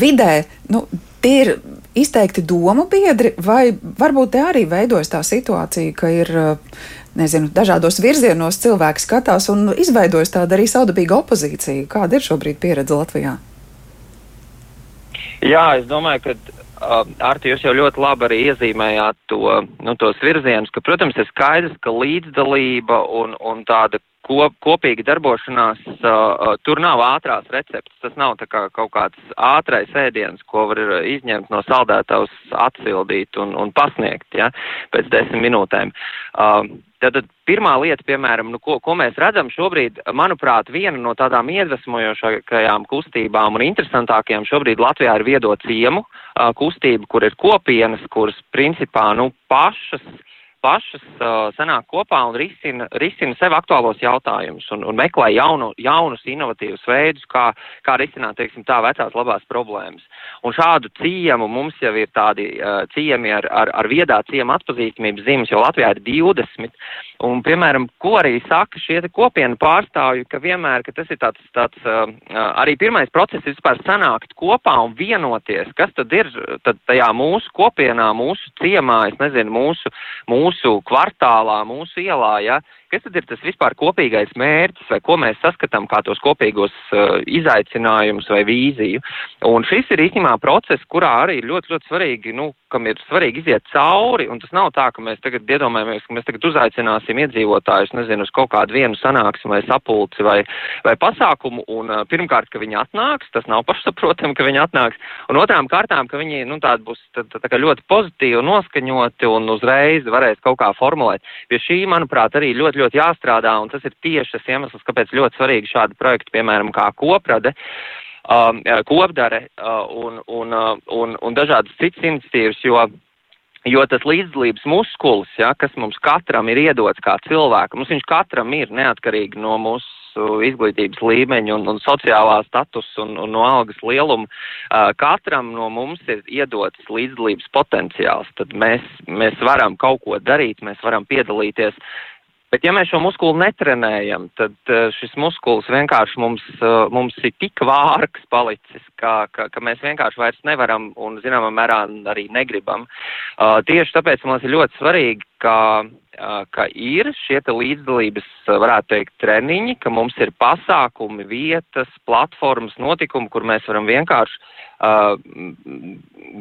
vidē, nu, Tie ir izteikti domu biedri, vai varbūt te arī veidojas tā situācija, ka ir nezinu, dažādos virzienos cilvēki skatās un izveidojas tāda arī saudabīga opozīcija. Kāda ir šobrīd pieredze Latvijā? Jā, es domāju, ka uh, Arti, jūs jau ļoti labi arī iezīmējāt to, nu, tos virzienus, ka, protams, ir skaidrs, ka līdzdalība un, un tāda kop, kopīga darbošanās, uh, tur nav ātrās receptes. Tas nav kā kaut kāds ātrais ēdiens, ko var izņemt no saldētavas, atsildīt un, un pasniegt ja, pēc desmit minūtēm. Uh, Tātad pirmā lieta, piemēram, nu, ko, ko mēs redzam šobrīd, manuprāt, viena no tādām iedvesmojošākajām kustībām un interesantākajām šobrīd Latvijā ir viedo ciemu uh, kustība, kur ir kopienas, kuras principā nu, pašas pašas uh, sanāk kopā un risina, risina sev aktuālos jautājumus un, un meklē jaunu, jaunus, inovatīvus veidus, kā, kā risināt, teiksim, tā vecās labās problēmas. Un šādu ciemu mums jau ir tādi uh, ciemi ar, ar, ar viedā ciemu atpazīstamības zīmes, jo Latvijā ir 20. Un, piemēram, ko arī saka šie kopienu pārstāvji, ka vienmēr, ka tas ir tāds, tāds uh, arī pirmais process vispār sanākt kopā un vienoties, kas tad ir tad tajā mūsu kopienā, mūsu ciemā, es nezinu, mūsu, mūsu kvartālā, mūsu ielā, ja, kas tad ir tas vispār kopīgais mērķis, vai ko mēs saskatām kā tos kopīgos uh, izaicinājumus vai vīziju. Un šis ir īstenībā process, kurā arī ļoti, ļoti svarīgi, nu, kam ir svarīgi iziet cauri, un tas nav tā, ka mēs tagad iedomājamies, ka mēs tagad uzaicināsim iedzīvotājus, nezinu, uz kaut kādu vienu sanāksmi vai sapulci vai, vai pasākumu, un uh, pirmkārt, ka viņi atnāks, tas nav pašsaprotami, ka viņi atnāks, un otrām kārtām, ka viņi, nu, tādi būs tā, tā, tā ļoti pozitīvi noskaņoti un uzreiz varēs kaut kā formulēt. Pie šī, manuprāt, arī ļoti, ļoti jāstrādā, un tas ir tieši tas iemesls, kāpēc ļoti svarīgi šādi projekti, piemēram, kā koprade, um, kopdare uh, un, un, uh, un, un dažādas citas iniciatīvas, jo Jo tas līdzdalības muskulis, ja, kas mums katram ir iedots kā cilvēkam, mums viņš katram ir neatkarīgi no mūsu izglītības līmeņa un, un sociālā statusa un, un no algas lieluma. Uh, katram no mums ir iedots līdzdalības potenciāls. Tad mēs, mēs varam kaut ko darīt, mēs varam piedalīties Bet ja mēs šo muskuli netrenējam, tad uh, šis muskulis vienkārši mums, uh, mums ir tik vārgs palicis, ka, ka, ka mēs vienkārši vairs nevaram un zināmā mērā arī negribam. Uh, tieši tāpēc man ir ļoti svarīgi, ka, ka ir šie līdzdalības, varētu teikt, treniņi, ka mums ir pasākumi, vietas, platformas, notikumi, kur mēs varam vienkārši uh,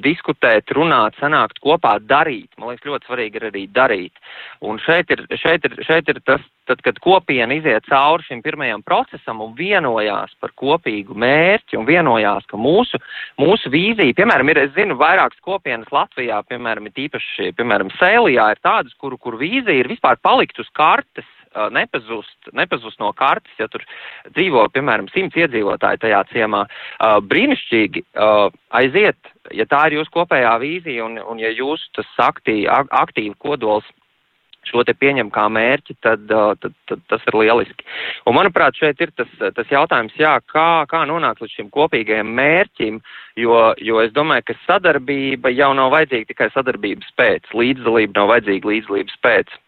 diskutēt, runāt, sanākt kopā, darīt. Man liekas, ļoti svarīgi ir arī darīt. Un šeit ir, šeit ir, šeit ir tas, tad, kad kopiena iziet cauri šim pirmajam procesam un vienojās par kopīgu mērķi un vienojās, ka mūsu, mūsu vīzija, piemēram, ir, es zinu, vairākas kopienas Latvijā, piemēram, ir īpaši, piemēram, Sēlijā ir tādas, kuru, kur vīzija ir vispār palikt uz kartes nepazust, nepazust no kartes, ja tur dzīvo, piemēram, simts iedzīvotāji tajā ciemā. Brīnišķīgi aiziet, ja tā ir jūsu kopējā vīzija un, un ja jūs tas aktīvi, aktīvi kodols šo te pieņem kā mērķi, tad, tad, tad tas ir lieliski. Un, manuprāt, šeit ir tas, tas jautājums, jā, kā, kā nonākt līdz šim kopīgajam mērķim, jo, jo es domāju, ka sadarbība jau nav vajadzīga tikai sadarbības pēc, līdzdalība nav vajadzīga līdzdalības pēc.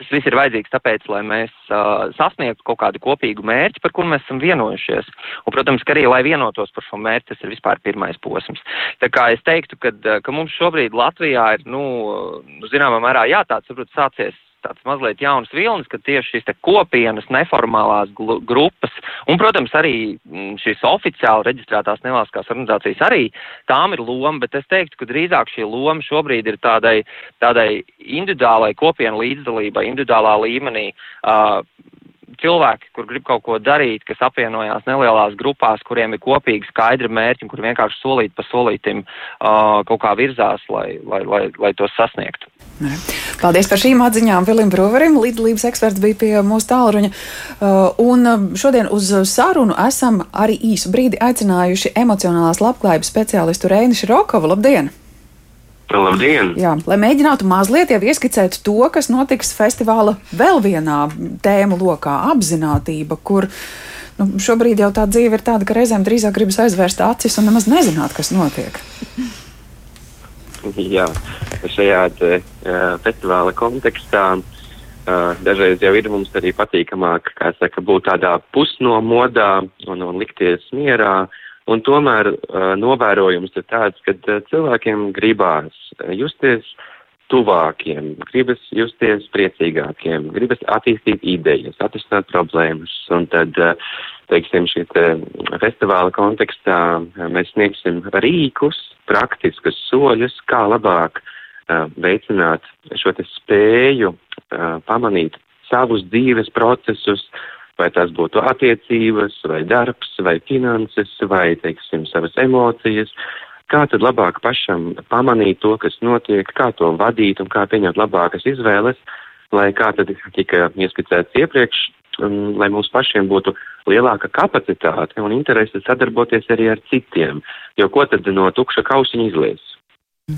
Tas viss ir vajadzīgs tāpēc, lai mēs uh, sasniegtu kaut kādu kopīgu mērķi, par kuru mēs esam vienojušies. Un, protams, ka arī, lai vienotos par šo mērķi, tas ir vispār pirmais posms. Tā kā es teiktu, ka, ka mums šobrīd Latvijā ir, nu, nu zināmā mērā, jā, tāds, varbūt, sācies tāds mazliet jauns vilnis, ka tieši šīs kopienas, neformālās grupas un, protams, arī mm, šīs oficiāli reģistrētās nevalstiskās organizācijas arī tām ir loma, bet es teiktu, ka drīzāk šī loma šobrīd ir tādai, tādai individuālai kopienu līdzdalībai, individuālā līmenī. Uh, cilvēki, kur grib kaut ko darīt, kas apvienojās nelielās grupās, kuriem ir kopīgi skaidri mērķi, kur vienkārši solīt pa solītim uh, kaut kā virzās, lai, lai, lai, lai to sasniegtu. Paldies par šīm atziņām Vilim Broverim. Līdzdalības eksperts bija pie mūsu tālruņa. Uh, un šodien uz sarunu esam arī īsu brīdi aicinājuši emocionālās labklājības speciālistu Reini Širokovu. Labdien! Labdien! Jā, lai mēģinātu mazliet ieskicēt to, kas notiks festivāla vēl vienā tēmu lokā - apziņotība, kur nu, šobrīd jau tā dzīve ir tāda, ka reizēm drīzāk gribas aizvērst acis un nemaz nezināt, kas notiek. Jā, šajā te, uh, festivāla kontekstā uh, dažreiz jau ir mums arī patīkamāk, saka, būt tādā pusnomodā un, un likties mierā Un tomēr uh, novērojums ir tāds, ka uh, cilvēkiem gribās justies tuvākiem, gribas justies priecīgākiem, gribas attīstīt idejas, atrisināt problēmas. Un tad, teiksim, šī te festivāla kontekstā mēs sniegsim rīkus, praktiskus soļus, kā labāk uh, veicināt šo te spēju uh, pamanīt savus dzīves procesus, vai tās būtu attiecības, vai darbs, vai finanses, vai, teiksim, savas emocijas. Kā tad labāk pašam pamanīt to, kas notiek, kā to vadīt un kā pieņemt labākas izvēles, lai kā tad tika ieskicēts iepriekš, un lai mums pašiem būtu lielāka kapacitāte un interese sadarboties arī ar citiem, jo ko tad no tukša kausiņa izlies?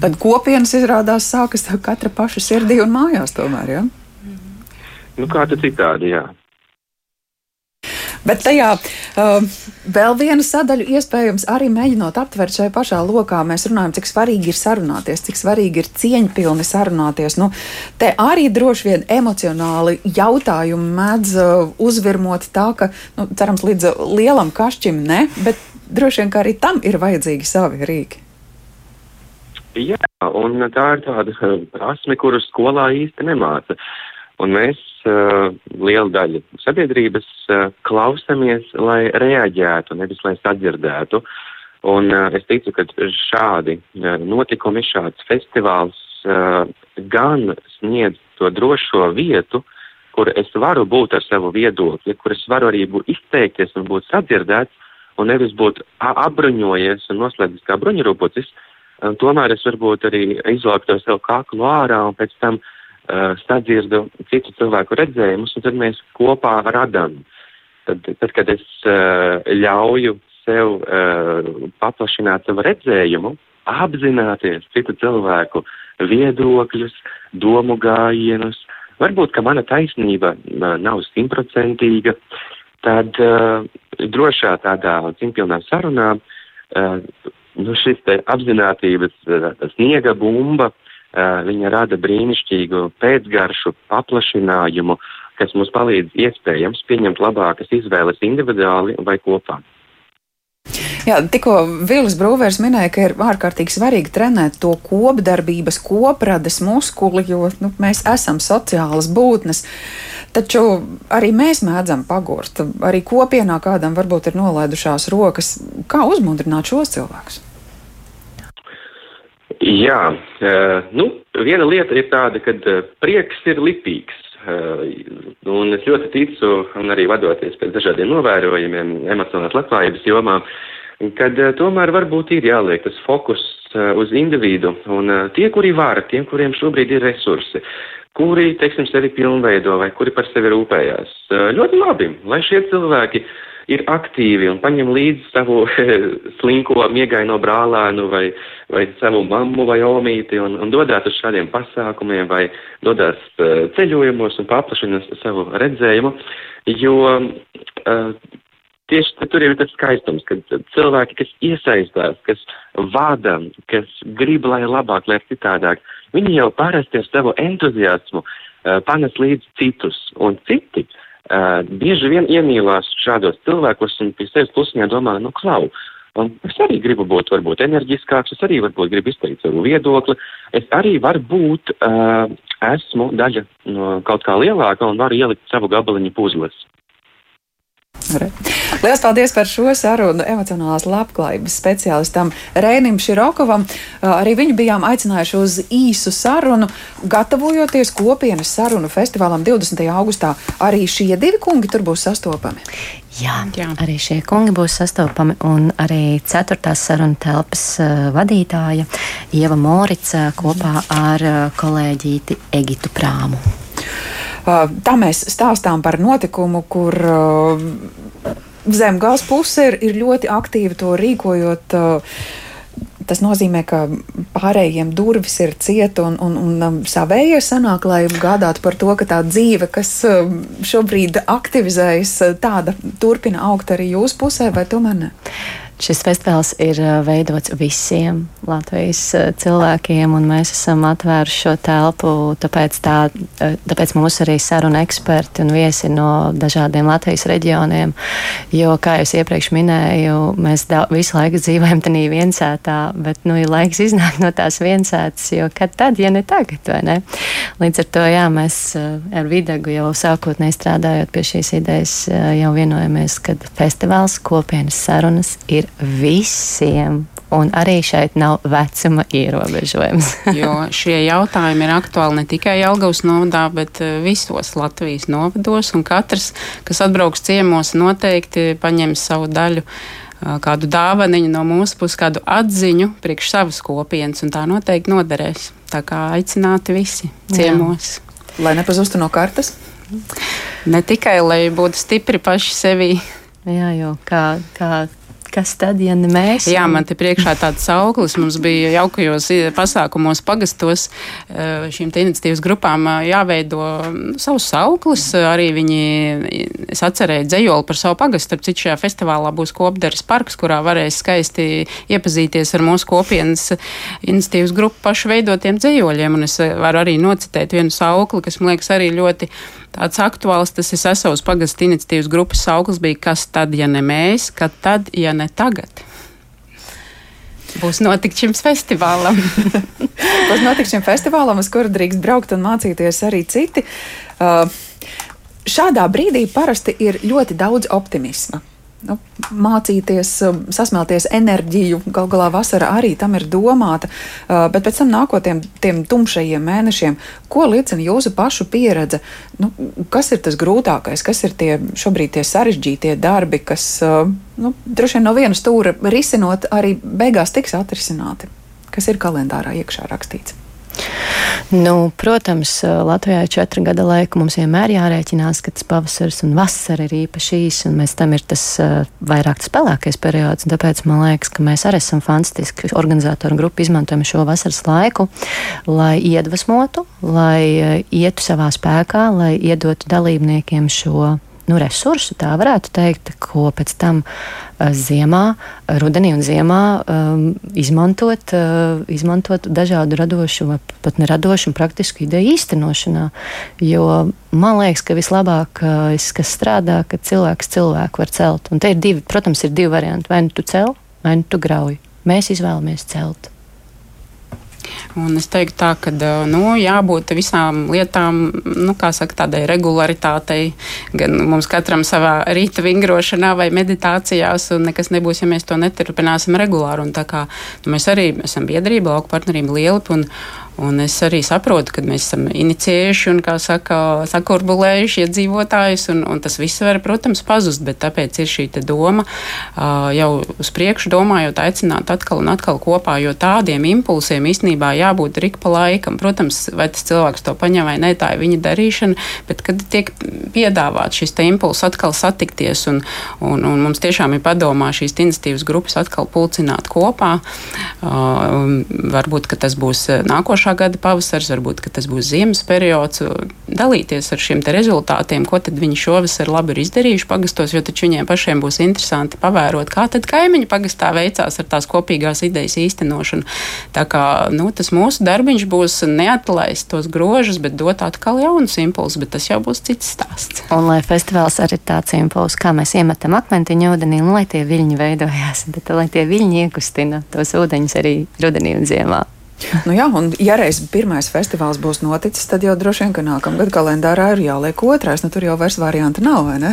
Tad kopienas izrādās sākas katra paša sirdī un mājās tomēr, jā? Ja? Nu, kā tad citādi, jā. Bet tajā uh, vēl viena sadaļa, iespējams, arī mēģinot aptvert šai pašā lokā, mēs runājam, cik svarīgi ir sarunāties, cik svarīgi ir cieņpilni sarunāties. Nu, te arī droši vien emocionāli jautājumi mēdz uh, uzvirmot tā, ka, nu, cerams, līdz lielam kašķim ne, bet droši vien, ka arī tam ir vajadzīgi savi rīki. Jā, un tā ir tāda prasme, kuru skolā īsti nemāca. Un mēs liela daļa sabiedrības uh, klausamies, lai reaģētu, nevis lai sadzirdētu. Un uh, es ticu, ka šādi notikumi, šāds festivāls gan sniedz to drošo vietu, kur es varu būt ar savu viedokli, kur es varu arī būt izteikties un būt sadzirdēts, un nevis būt apbruņojies un noslēdzis kā bruņurupucis. Tomēr es varbūt arī izvelku to sev kaklu ārā un pēc tam sadzirdu citu cilvēku redzējumus, un tad mēs kopā radām. Tad, tad kad es uh, ļauju sev uh, paplašināt savu redzējumu, apzināties citu cilvēku viedokļus, domu gājienus, varbūt, ka mana taisnība uh, nav simtprocentīga, tad uh, drošā tādā cimpilnā sarunā uh, nu, šis te apzinātības uh, sniega bumba viņa rada brīnišķīgu pēcgaršu paplašinājumu, kas mums palīdz iespējams pieņemt labākas izvēles individuāli vai kopā. Jā, tikko Vils Brūvers minēja, ka ir ārkārtīgi svarīgi trenēt to kopdarbības, koprades muskuli, jo nu, mēs esam sociālas būtnes. Taču arī mēs mēdzam pagurt. Arī kopienā kādam varbūt ir nolaidušās rokas. Kā uzmundrināt šos cilvēkus? Jā, uh, nu, viena lieta ir tāda, ka uh, prieks ir lipīgs. Uh, un es ļoti ticu, un arī vadoties pēc dažādiem novērojumiem emocionālās labklājības jomā, kad tomēr varbūt ir jāliek tas fokus uz individu un tie, kuri var, tiem, kuriem šobrīd ir resursi, kuri, teiksim, sevi pilnveido vai kuri par sevi rūpējās. Ļoti labi, lai šie cilvēki ir aktīvi un paņem līdzi savu slinko miegaino brālēnu vai, vai savu mammu vai omīti un, un dodās uz šādiem pasākumiem vai dodās uh, ceļojumos un paplašina savu redzējumu, jo uh, tieši tur ir tas skaistums, ka cilvēki, kas iesaistās, kas vada, kas grib, lai labāk, lai citādāk, viņi jau parasti ar savu entuziasmu uh, panes līdzi citus un citi. Uh, uh, bieži vien iemīlās šādos cilvēkos un pie sevis klusiņā domā, nu, klau. Un es arī gribu būt varbūt enerģiskāks, es arī varbūt gribu izteikt savu viedokli, es arī varbūt uh, esmu daļa no kaut kā lielāka un varu ielikt savu gabaliņu puzles. Lielas paldies par šo sarunu emocionālās labklājības speciālistam Rēnim Širokovam. Arī viņu bijām aicinājuši uz īsu sarunu, gatavojoties kopienas sarunu festivālam 20. augustā. Arī šie divi kungi tur būs sastopami. Jā, Jā, arī šie kungi būs sastopami, un arī 4. sarunu telpas uh, vadītāja Ieva Morica kopā ar uh, kolēģīti Egitu Prāmu. Tā mēs stāstām par notikumu, kur zemgājas puse ir, ir ļoti aktīvi to rīkojot. Tas nozīmē, ka pārējiem durvis ir cieta un, un, un savējie sanāk, lai gādātu par to, ka tā dzīve, kas šobrīd aktivizējas, tāda turpina augt arī jūsu pusē, vai tomēr ne? Šis festivāls ir veidots visiem Latvijas cilvēkiem, un mēs esam atvēruši šo telpu. Tāpēc, tā, tāpēc mūs arī saruna eksperti un viesi no dažādiem Latvijas reģioniem. Jo, kā jau iepriekš minēju, mēs da, visu laiku dzīvojam tajā viensētā, bet nu, ir laiks iznākt no tās viensētas, jo kad tad, ja ne tagad, vai ne? Līdz ar to jā, mēs ar Videgu jau sākotnēji strādājot pie šīs idejas, jau vienojamies, ka festivāls kopienas sarunas ir visiem. Un arī šeit nav vecuma ierobežojums. jo šie jautājumi ir aktuāli ne tikai Jelgavas novadā, bet eh, visos Latvijas novados. Katrs, kas atbrauks ciemos, noteikti paņems savu daļu eh, kādu dāvaniņu no mūsu puses, kādu atziņu priekš savas kopienas, un tā noteikti noderēs. Tā kā aicināti visi ciemos. Jā. Lai nepazustu no kartes? Ne tikai, lai būtu stipri paši sevi. Jā, jo kā, kā kas tad, ja ne mēs? Jā, man te priekšā tāds auglis. Mums bija jaukajos pasākumos, pagastos eh, šīm iniciatīvas grupām eh, jāveido savus auglis. Arī viņi, es atcerēju dzējoli par savu pagastu. Starp citu, šajā festivālā būs kopderes parks, kurā varēs skaisti iepazīties ar mūsu kopienas iniciatīvas grupu pašu veidotiem dzējoļiem. Un es varu arī nocitēt vienu saukli, kas man liekas arī ļoti tāds aktuāls. Tas ir Sasaules pagastu iniciatīvas grupas sauklis bija Kas tad, ja ne mēs, kad tad, ja ne tagad? Būs notikt šim festivālam. Būs notikt šim festivālam, uz kuru drīkst braukt un mācīties arī citi. Uh, šādā brīdī parasti ir ļoti daudz optimisma nu, mācīties, um, sasmelties enerģiju. Galu galā vasara arī tam ir domāta. Uh, bet pēc tam nākotniem tiem tumšajiem mēnešiem, ko liecina jūsu pašu pieredze? Nu, kas ir tas grūtākais, kas ir tie šobrīd tie sarežģītie darbi, kas uh, nu, droši vien no vienas stūra risinot, arī beigās tiks atrisināti? Kas ir kalendārā iekšā rakstīts? Nu, protams, Latvijā ir četri gada laika. Mums vienmēr jārēķinās, ka tas pavasaris un vasara ir īpaši īs, un mēs tam ir tas vairāk tas pelēkais periods. Tāpēc man liekas, ka mēs arī esam fantastiski organizatoru grupu, izmantojam šo vasaras laiku, lai iedvesmotu, lai ietu savā spēkā, lai iedotu dalībniekiem šo nu, resursu, tā varētu teikt, ko pēc tam uh, ziemā, rudenī un ziemā um, izmantot, uh, izmantot dažādu radošu, vai pat neradošu un praktisku ideju īstenošanā. Jo man liekas, ka vislabākais, uh, kas strādā, kad cilvēks cilvēku var celt. Un te ir divi, protams, ir divi varianti. Vai nu tu cel, vai nu tu grauj. Mēs izvēlamies celt. Un es teiktu, tā, ka nu, jābūt visām lietām, nu, kā saka, tādai regularitātei, gan mums katram savā rīta vingrošanā vai meditācijās, un nekas nebūs, ja mēs to neturpināsim regulāri. Un tā kā nu, mēs arī esam biedrība, lauku partnerība liela. Un es arī saprotu, ka mēs esam inicijējuši un, kā saka, sakurbulējuši iedzīvotājus, un, un tas viss var, protams, pazust, bet tāpēc ir šī doma jau uz priekšu domājot, aicināt atkal un atkal kopā, jo tādiem impulsiem īstenībā jābūt rik pa laikam. Protams, vai tas cilvēks to paņem vai nē, tā ir viņa darīšana, bet kad tiek piedāvāts šis impulss atkal satikties, un, un, un mums tiešām ir padomā šīs iniciatīvas grupas atkal pulcināt kopā, varbūt, ka tas būs nākošais nākošā gada pavasaris, varbūt tas būs ziemas periods, dalīties ar šiem rezultātiem, ko viņi šovasar labi ir izdarījuši pagastos, jo taču viņiem pašiem būs interesanti pavērot, kā tad kaimiņu pagastā veicās ar tās kopīgās idejas īstenošanu. Tā kā nu, tas mūsu darbiņš būs neatlaist tos grožus, bet dot atkal jaunus impulsus, bet tas jau būs cits stāsts. Un lai festivāls arī tāds impulss, kā mēs iemetam akmentiņu ūdenī, nu, lai tie viļņi veidojās, bet lai tie viļņi iekustina tos ūdeņus arī rudenī un ziemā. Nu jā, un ja reiz pirmais festivāls būs noticis, tad jau droši vien, ka nākamgad kalendārā ir jāliek otrais. Nu, tur jau vairs variantu nav, vai ne?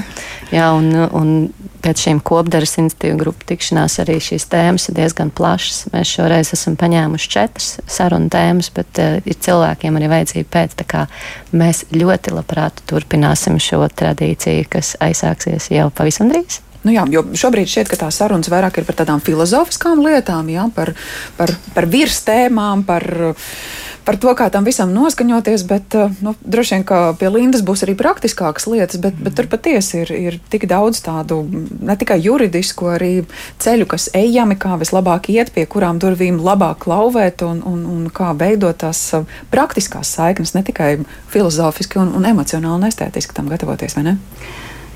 Jā, un, un pēc šīm kopdaras institīvu grupu tikšanās arī šīs tēmas ir diezgan plašas. Mēs šoreiz esam paņēmuši četras sarunu tēmas, bet uh, ir cilvēkiem arī vajadzība pēc. Tā kā mēs ļoti labprāt turpināsim šo tradīciju, kas aizsāksies jau pavisam drīz. Nu jā, jo šobrīd šķiet, ka tās sarunas vairāk ir par tādām filozofiskām lietām, jā, par, par, par virstēmām, par, par to, kā tam visam noskaņoties. Bet nu, droši vien, ka pie Lindas būs arī praktiskākas lietas, bet, bet tur patiesi ir, ir tik daudz tādu ne tikai juridisku, arī ceļu, kas ejami, kā vislabāk iet, pie kurām durvīm labāk klauvēt un, un, un kā veidot tās praktiskās saiknes, ne tikai filozofiski un, un emocionāli un estētiski tam gatavoties?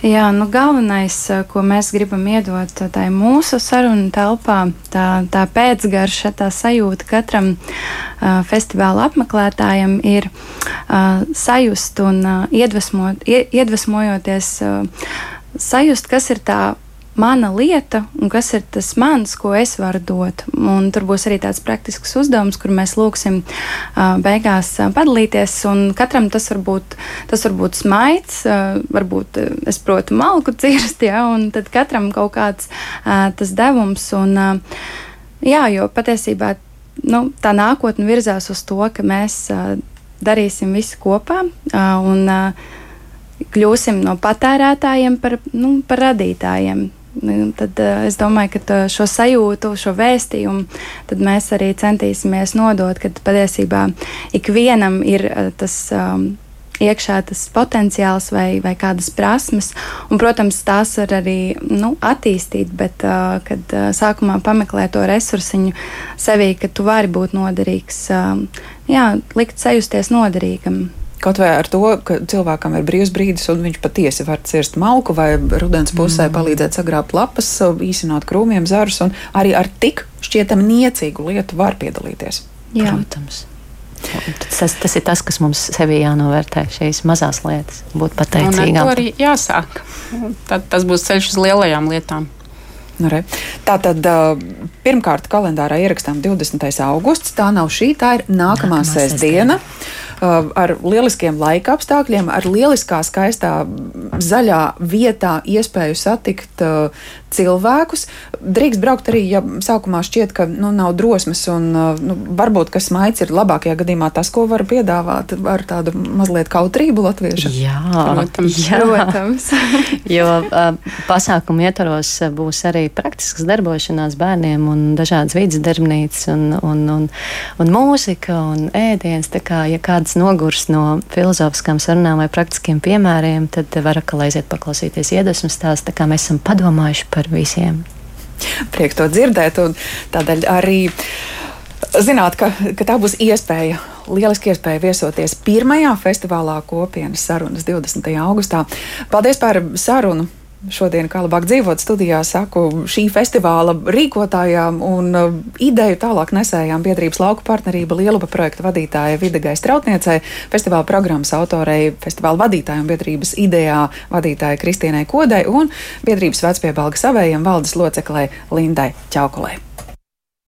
Jā, nu galvenais, ko mēs gribam iedot tai mūsu sarunu telpā, tā, tā pēcgarša, tā sajūta katram uh, festivāla apmeklētājam ir uh, sajust un uh, iedvesmot, iedvesmojoties, uh, sajust, kas ir tā mana lieta un kas ir tas mans, ko es varu dot. Un tur būs arī tāds praktisks uzdevums, kur mēs lūgsim uh, beigās uh, padalīties. Katram tas var būt, tas var būt smaids, uh, varbūt es protu malku cirst, ja, un tad katram kaut kāds tas devums. Un, jā, jo patiesībā nu, tā nākotne virzās uz to, ka mēs darīsim visu kopā. Un, Kļūsim no patērētājiem par, nu, par radītājiem. Tad uh, es domāju, ka šo sajūtu, šo vēstījumu mēs arī centīsimies nodot, ka patiesībā ikvienam ir uh, tas. Um, iekšā tas potenciāls vai, vai kādas prasmes. Un, protams, tās var arī nu, attīstīt, bet uh, kad uh, sākumā pameklē to resursiņu sevī, ka tu vari būt noderīgs, uh, jā, likt sajusties noderīgam. Kaut vai ar to, ka cilvēkam ir brīvs brīdis, un viņš patiesi var cirst malku vai rudens pusē mm. palīdzēt sagrābt lapas, īsināt krūmiem zarus, un arī ar tik šķietami niecīgu lietu var piedalīties. Jā. Protams. Tas, tas ir tas, kas mums sevī jānovērtē, šīs mazās lietas, būt pateicīgām. Ar to arī jāsāk. Tad tas būs ceļš uz lielajām lietām. Nu, re. Tā tad pirmkārt kalendārā ierakstām 20. augusts. Tā nav šī, tā ir nākamā, nākamā sestdiena. sestdiena. Uh, ar lieliskiem laika apstākļiem, ar lieliskā, skaistā, zaļā vietā iespēju satikt uh, cilvēkus. Drīkst braukt arī, ja sākumā šķiet, ka nu, nav drosmes, un uh, nu, varbūt kas maigs ir labākajā gadījumā tas, ko var piedāvāt ar tādu mazliet kautrību latviešu. Jā, protams. Jā. protams. jo pasākumu ietvaros būs arī praktisks darbošanās bērniem un dažādas vidas darbnīcas un, un, un, un mūzika un ēdiens. Tā kā, ja kāds kāds nogurs no filozofiskām sarunām vai praktiskiem piemēriem, tad var atkal aiziet paklausīties iedvesmas stāstu, tā kā mēs esam padomājuši par visiem. Prieks to dzirdēt, un tādēļ arī zināt, ka, ka tā būs iespēja lieliski iespēja viesoties pirmajā festivālā kopienas sarunas 20. augustā. Paldies par sarunu! Šodien, kā labāk dzīvot studijā, saku šī festivāla rīkotājām un uh, ideju tālāk nesējām biedrības lauku partnerība Lielupa projekta vadītāja Vidagai Strautniecei, festivāla programmas autorei, festivāla vadītāja un biedrības idejā vadītāja Kristienai Kodai un biedrības vecpiebalga savējiem valdes loceklē Lindai Čaukolai.